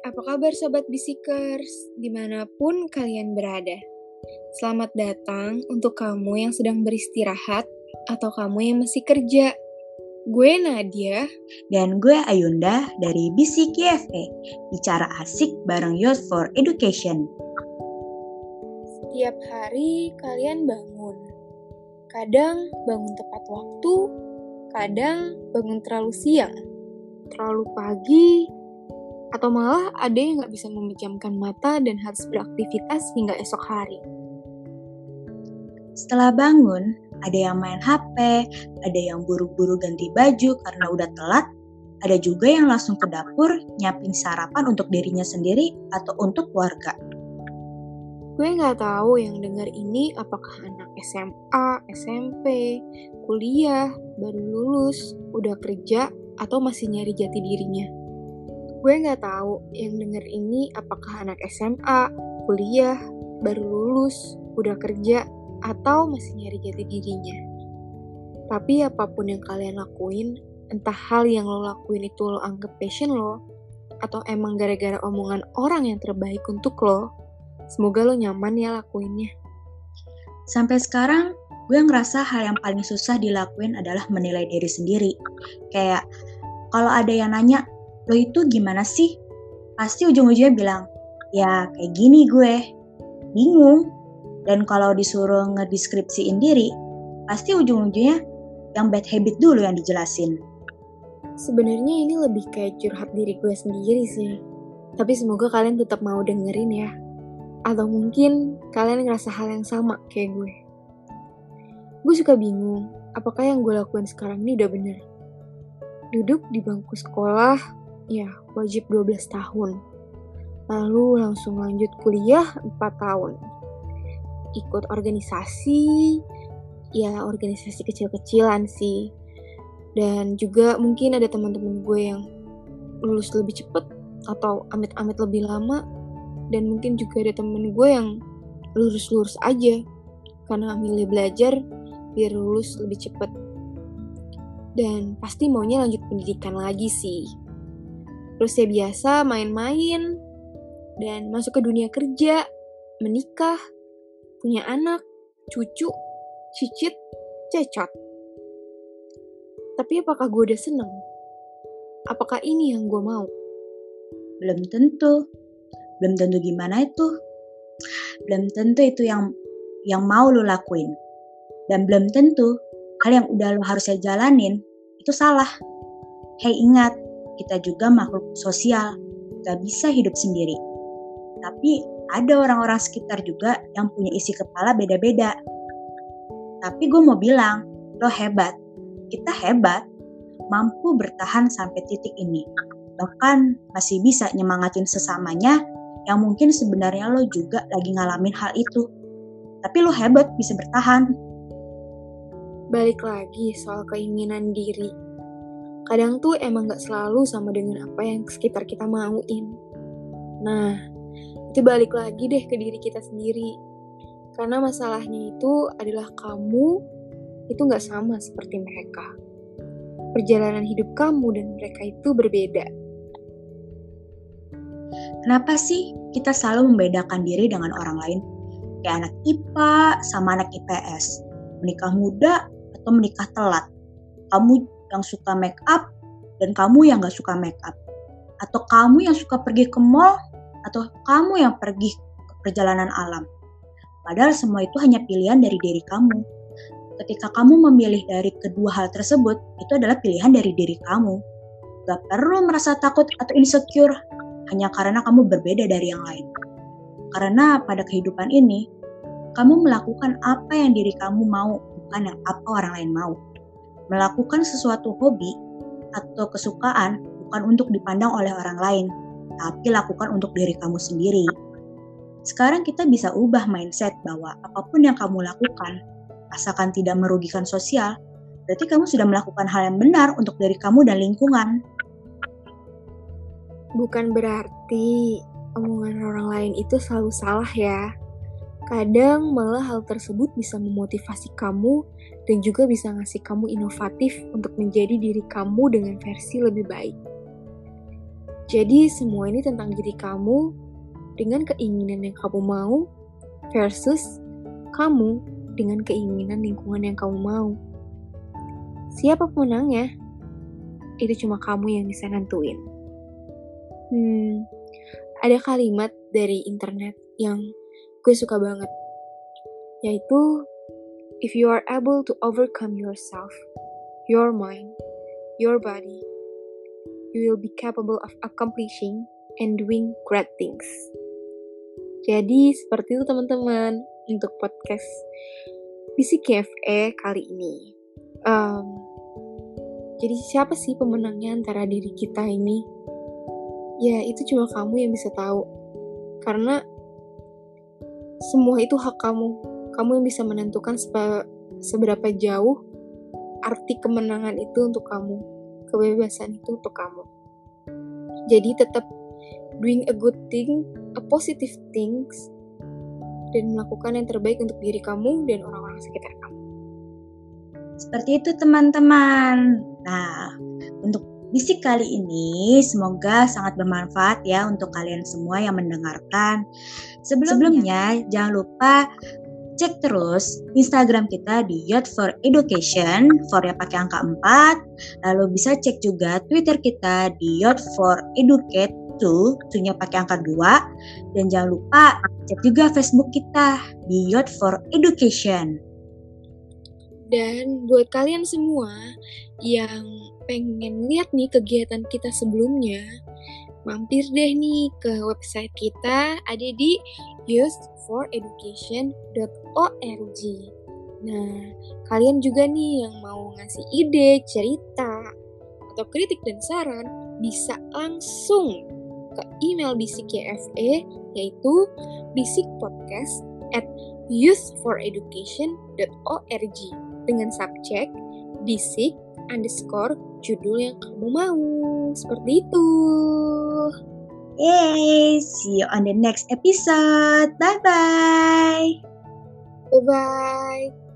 apa kabar Sobat Bisikers? Di mana pun kalian berada. Selamat datang untuk kamu yang sedang beristirahat atau kamu yang masih kerja. Gue Nadia. Dan gue Ayunda dari Bisik YFE. Bicara asik bareng Youth for Education. Setiap hari kalian bangun. Kadang bangun tepat waktu, kadang bangun terlalu siang, terlalu pagi, atau malah ada yang nggak bisa memejamkan mata dan harus beraktivitas hingga esok hari. Setelah bangun, ada yang main HP, ada yang buru-buru ganti baju karena udah telat, ada juga yang langsung ke dapur nyiapin sarapan untuk dirinya sendiri atau untuk keluarga. Gue nggak tahu yang dengar ini apakah anak SMA, SMP, kuliah, baru lulus, udah kerja, atau masih nyari jati dirinya. Gue nggak tahu yang denger ini apakah anak SMA, kuliah, baru lulus, udah kerja, atau masih nyari jati dirinya. Tapi apa pun yang kalian lakuin, entah hal yang lo lakuin itu lo anggap passion lo, atau emang gara-gara omongan orang yang terbaik untuk lo, semoga lo nyaman ya lakuinnya. Sampai sekarang, gue ngerasa hal yang paling susah dilakuin adalah menilai diri sendiri. Kayak, kalau ada yang nanya, lo itu gimana sih? Pasti ujung-ujungnya bilang, ya kayak gini gue. Bingung. Dan kalau disuruh ngedeskripsiin diri, pasti ujung-ujungnya yang bad habit dulu yang dijelasin. Sebenarnya ini lebih kayak curhat diri gue sendiri sih. Tapi semoga kalian tetap mau dengerin ya. Atau mungkin kalian ngerasa hal yang sama kayak gue. Gue suka bingung, apakah yang gue lakuin sekarang ini udah bener? Duduk di bangku sekolah, ya wajib 12 tahun. Lalu langsung lanjut kuliah 4 tahun. Ikut organisasi, ya organisasi kecil-kecilan sih. Dan juga mungkin ada teman-teman gue yang lulus lebih cepet atau amit-amit lebih lama. Dan mungkin juga ada temen gue yang lurus-lurus aja karena milih belajar biar lulus lebih cepet. Dan pasti maunya lanjut pendidikan lagi sih. Terus ya biasa main-main dan masuk ke dunia kerja, menikah, punya anak, cucu, cicit, cecot. Tapi apakah gue udah seneng? Apakah ini yang gue mau? Belum tentu. Belum tentu gimana itu. Belum tentu itu yang yang mau lo lakuin. Dan belum tentu hal yang udah lo harusnya jalanin itu salah. Hei ingat, kita juga makhluk sosial, gak bisa hidup sendiri. Tapi ada orang-orang sekitar juga yang punya isi kepala beda-beda. Tapi gue mau bilang, lo hebat. Kita hebat, mampu bertahan sampai titik ini. Bahkan masih bisa nyemangatin sesamanya yang mungkin sebenarnya lo juga lagi ngalamin hal itu. Tapi lo hebat bisa bertahan. Balik lagi soal keinginan diri kadang tuh emang gak selalu sama dengan apa yang sekitar kita mauin. Nah, itu balik lagi deh ke diri kita sendiri. Karena masalahnya itu adalah kamu itu gak sama seperti mereka. Perjalanan hidup kamu dan mereka itu berbeda. Kenapa sih kita selalu membedakan diri dengan orang lain? Kayak anak IPA sama anak IPS. Menikah muda atau menikah telat. Kamu yang suka make up dan kamu yang gak suka make up. Atau kamu yang suka pergi ke mall atau kamu yang pergi ke perjalanan alam. Padahal semua itu hanya pilihan dari diri kamu. Ketika kamu memilih dari kedua hal tersebut, itu adalah pilihan dari diri kamu. Gak perlu merasa takut atau insecure hanya karena kamu berbeda dari yang lain. Karena pada kehidupan ini, kamu melakukan apa yang diri kamu mau, bukan yang apa orang lain mau. Melakukan sesuatu hobi atau kesukaan bukan untuk dipandang oleh orang lain, tapi lakukan untuk diri kamu sendiri. Sekarang kita bisa ubah mindset bahwa apa pun yang kamu lakukan, asalkan tidak merugikan sosial, berarti kamu sudah melakukan hal yang benar untuk diri kamu dan lingkungan. Bukan berarti omongan orang lain itu selalu salah ya. Kadang malah hal tersebut bisa memotivasi kamu dan juga bisa ngasih kamu inovatif untuk menjadi diri kamu dengan versi lebih baik. Jadi semua ini tentang diri kamu dengan keinginan yang kamu mau versus kamu dengan keinginan lingkungan yang kamu mau. Siapa pemenangnya? Itu cuma kamu yang bisa nentuin. Hmm, ada kalimat dari internet yang gue suka banget, yaitu If you are able to overcome yourself, your mind, your body, you will be capable of accomplishing and doing great things. Jadi seperti itu teman-teman untuk podcast Bisik KFE kali ini. Um, jadi siapa sih pemenangnya antara diri kita ini? Ya itu cuma kamu yang bisa tahu. Karena semua itu hak kamu. Kamu yang bisa menentukan seberapa jauh arti kemenangan itu untuk kamu kebebasan itu untuk kamu. Jadi tetap doing a good thing, a positive things, dan melakukan yang terbaik untuk diri kamu dan orang-orang sekitar kamu. Seperti itu teman-teman. Nah, bisik kali ini semoga sangat bermanfaat ya untuk kalian semua yang mendengarkan. Sebelumnya, Sebelumnya jangan lupa cek terus Instagram kita di Youth for Education, for yang pakai angka 4. Lalu bisa cek juga Twitter kita di Youth for Educate 2, tunya pakai angka 2. Dan jangan lupa cek juga Facebook kita di Youth for Education. Dan buat kalian semua yang pengen lihat nih kegiatan kita sebelumnya, mampir deh nih ke website kita ada di youthforeducation.org. Nah, kalian juga nih yang mau ngasih ide, cerita, atau kritik dan saran bisa langsung ke email bisik YFE yaitu bisikpodcast at youthforeducation.org dengan subjek bisik underscore judul yang kamu mau. Seperti itu. Yay! See you on the next episode. Bye bye. Bye bye.